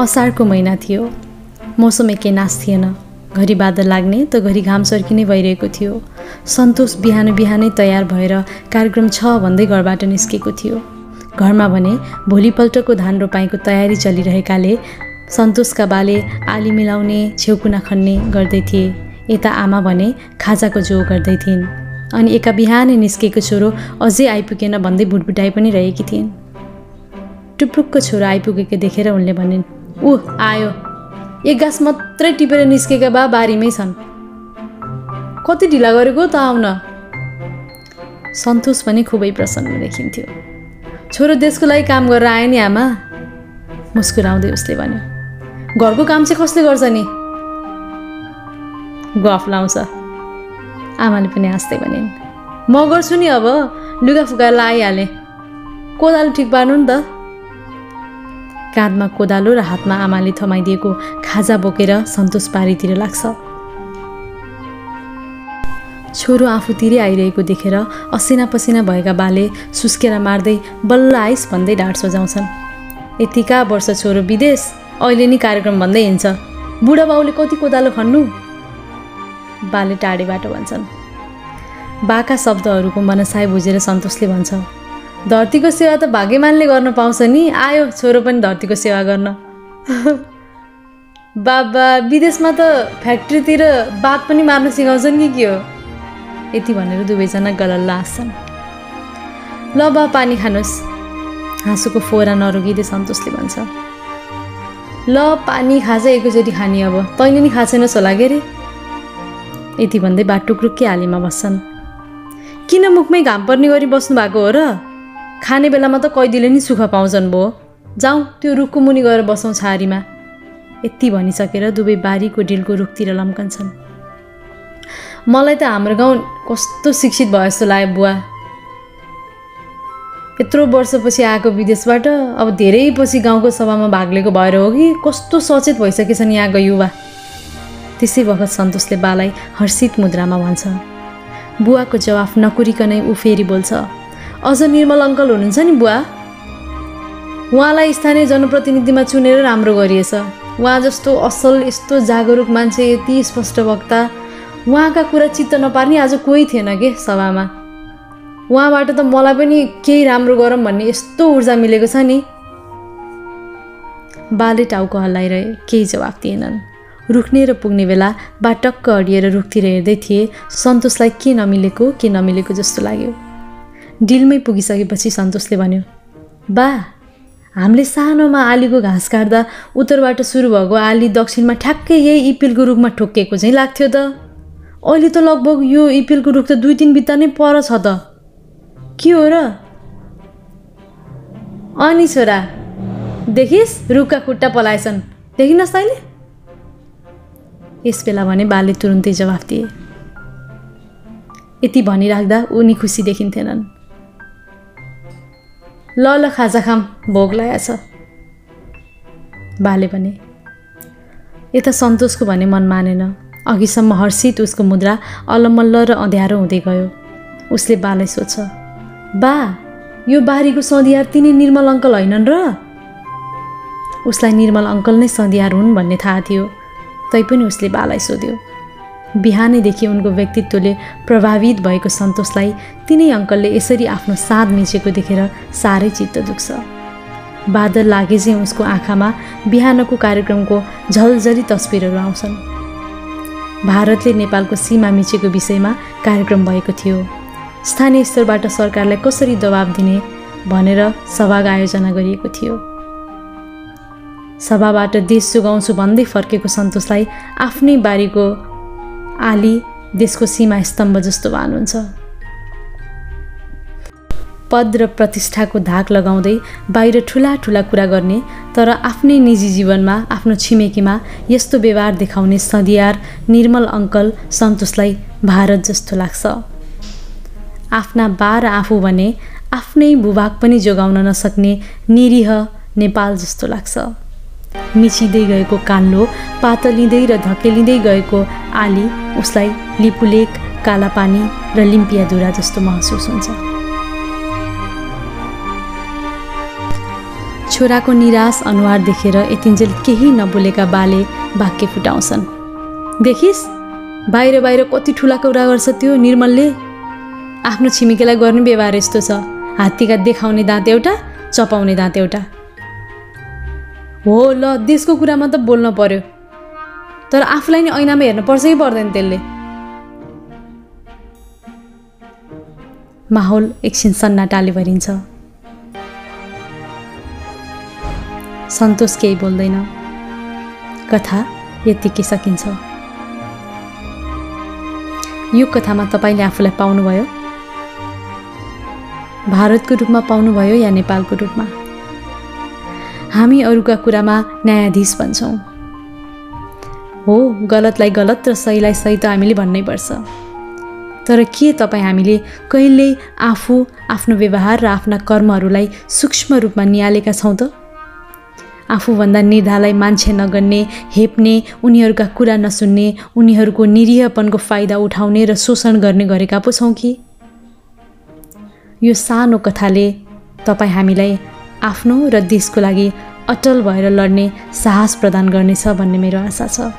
असारको महिना थियो। मौसम एकै नाश थिएन। घरि बादल लाग्ने त घरि घाम सर्किने भइरहेको थियो। सन्तोष बिहान बिहानै तयार भएर कार्यक्रम छ भन्दै घरबाट निस्केको थियो। घरमा भने भोलिपल्टको धान रोपाइँको तयारी चलिरहेकाले सन्तोषका बाले आली मिलाउने छेउकुना खन्ने गर्दै थिए। यता आमा भने खाजाको जो गर्दै थिइन्। अनि एका बिहानै निस्केको छोरो अझै आइपुगेन भन्दै भुटभुटाइ पनि रहेकी थिइन्। टुप्रुकको छोरो आइपुगेको देखेर उनले भनिन् ऊ आयो। एक गाँस मात्रै टिपेर निस्केका बा बारीमै छन्। कति ढिला गरेको त आउन? सन्तोष पनि खुबै प्रसन्न देखिन्थ्यो। छोरो देशको लागि काम गरेर आयो नि आमा? मुस्कुराउँदै उसले भन्यो। घरको काम चाहिँ कसले गर्छ नि? गफ लाउँछ। आमाले पनि हाँस्दै भनिन्। म गर्छु नि अब। लुगा फुकाएर आइहालेँ कोदालो ठिक पार्नु नि त। काँधमा कोदालो र हातमा आमाले थमाइदिएको खाजा बोकेर सन्तोष पारीतिर लाग्छ। छोरो आफूतिरै आइरहेको देखेर असिना पसिना भएका बाले सुस्केर मार्दै बल्ल आइस भन्दै ढाड सोझाउँछन् यतिका वर्ष छोरो विदेश अहिले नि कार्यक्रम भन्दै हिँड्छ। बुढा बाउले कति कोदालो खन्नु? बाले टाढेबाट भन्छन्। बाका शब्दहरूको मनसाय बुझेर सन्तोषले भन्छ धरतीको सेवा त भाग्यमानले गर्न पाउँछ नि। आयो छोरो पनि धरतीको सेवा गर्न। बाबा विदेशमा त फ्याक्ट्रीतिर बात पनि मार्न सिकाउँछन् कि के हो? यति भनेर दुवैजना गलल्ल हाँस्छन्। ल बा पानी खानुहोस् हाँसोको फोरा नरोकिँदै सन्तोषले भन्छ। ल पानी खाजा एकैचोटि खाने अब। तैँले नि खाएको होला के अरे यति भन्दै बाटुक्रुक्कै हालीमा बस्छन्। किन मुखमै घाम पर्ने गरी बस्नु भएको हो र? खाने बेलामा त कैदीले नि सुख पाउँछन् भो जाउँ त्यो रुखको मुनि गएर बसौँ छारीमा। यति भनिसकेर दुवै बारीको डिलको रुखतिर लम्कन्छन्। मलाई त हाम्रो गाउँ कस्तो शिक्षित भयो जस्तो लाग्यो बुवा। यत्रो वर्षपछि आएको विदेशबाट अब धेरै पछि गाउँको सभामा भाग लिएको भएर हो कि कस्तो सचेत भइसकेछन् यहाँको युवा। त्यसै बखत सन्तोषले बालाई हर्षित मुद्रामा भन्छ। बुवाको जवाफ नकुरिकनै ऊ फेरि बोल्छ। अझ निर्मल अङ्कल हुनुहुन्छ नि बुवा? उहाँलाई स्थानीय जनप्रतिनिधिमा चुनेर राम्रो गरिएछ। उहाँ जस्तो असल यस्तो जागरुक मान्छे यति स्पष्ट वक्ता उहाँका कुरा चित्त नपार्ने आज कोही थिएन के सभामा? उहाँबाट त मलाई पनि केही राम्रो गरौँ भन्ने यस्तो ऊर्जा मिलेको छ नि। बाले टाउको हल्लाइरहे केही जवाफ दिएनन्। रुख्ने र पुग्ने बेला बाटक्क अडिएर रुखतिर हेर्दै थिए सन्तोषलाई के नमिलेको के नमिलेको जस्तो लाग्यो। डिलमै पुगिसकेपछि सन्तोषले भन्यो बा हामीले सानोमा आलीको घाँस काट्दा उत्तरबाट सुरु भएको आली दक्षिणमा ठ्याक्कै यही इपिलको रुखमा ठोक्किएको चाहिँ लाग्थ्यो त। अहिले त लगभग यो इपिलको रुख त दुई तिन बित्ता नै पर छ त। के हो र? अनि छोरा देखिस् रुखका खुट्टा पलाएछन्। देखिनस् तैँले? यस बेला भने बाले तुरुन्तै जवाफ दिए। यति भनिराख्दा उनी खुसी देखिन्थेनन्। ल ल खाजा खाम भोग छ। बाले भने यता सन्तोषको भने मन मानेन। अघिसम्म हर्षित उसको मुद्रा अलमल्ल र अँध्यारो हुँदै गयो। उसले बालाई सोध्छ बा यो बारीको सदियार तिनी निर्मल अङ्कल होइनन् र? उसलाई निर्मल अङ्कल नै सदियार हुन् भन्ने थाहा थियो। तैपनि उसले बालाई सोध्यो बिहानैदेखि उनको व्यक्तित्वले प्रभावित भएको सन्तोषलाई तिनै अङ्कलले यसरी आफ्नो साथ मिचेको देखेर साह्रै चित्त दुख्छ। बादल लागे चाहिँ उसको आँखामा बिहानको कार्यक्रमको झलझली तस्विरहरू आउँछन्। भारतले नेपालको सीमा मिचेको विषयमा कार्यक्रम भएको थियो। स्थानीय स्तरबाट सरकारलाई कसरी दबाब दिने भनेर सभाको आयोजना गरिएको थियो। सभाबाट देश जोगाउँछु भन्दै फर्केको सन्तोषलाई आफ्नै बारीको आली देशको सीमा स्तम्भ जस्तो भानुहुन्छ। पद र प्रतिष्ठाको धाक लगाउँदै बाहिर ठुला ठुला कुरा गर्ने तर आफ्नै निजी जीवनमा आफ्नो छिमेकीमा यस्तो व्यवहार देखाउने सदियार निर्मल अङ्कल सन्तोषलाई भारत जस्तो लाग्छ। आफ्ना बा र आफू भने आफ्नै भूभाग पनि जोगाउन नसक्ने निरीह नेपाल जस्तो लाग्छ। मिचिँदै गएको कान्लो पातलिँदै र धकेलिँदै गएको आली उसलाई लिपुलेक कालापानी र लिम्पियाधुरा जस्तो महसुस हुन्छ। छोराको निराश अनुहार देखेर यतिन्जेल केही नबोलेका बाले वाक्य फुटाउँछन्। देखिस् बाहिर बाहिर कति ठुला कुरा गर्छ त्यो निर्मलले। आफ्नो छिमेकीलाई गर्ने व्यवहार यस्तो छ। हात्तीका देखाउने दाँत एउटा चपाउने दाँत एउटा। हो ल देशको कुरामा त बोल्न पर्यो। तर आफूलाई नि ऐनामा हेर्नु पर्छ कि पर्दैन त्यसले। माहौल एकछिन सन्नाटाले भरिन्छ। सन्तोष केही बोल्दैन। कथा यत्तिकै सकिन्छ। यो कथामा तपाईँले आफूलाई पाउनुभयो? भारतको रूपमा पाउनुभयो या नेपालको रूपमा? हामी अरूका कुरामा न्यायाधीश भन्छौँ हो गलतलाई गलत र सहीलाई सही त हामीले भन्नै पर्छ। तर के तपाईँ हामीले कहिल्यै आफू आफ्नो व्यवहार र आफ्ना कर्महरूलाई सूक्ष्म रूपमा निहालेका छौँ त? आफूभन्दा निर्धालाई मान्छे नगर्ने हेप्ने उनीहरूका कुरा नसुन्ने उनीहरूको निरीहपनको फाइदा उठाउने र शोषण गर्ने गरेका पो छौँ कि? यो सानो कथाले तपाईँ हामीलाई आफ्नो र देशको लागि अटल भएर लड्ने साहस प्रदान गर्नेछ भन्ने मेरो आशा छ।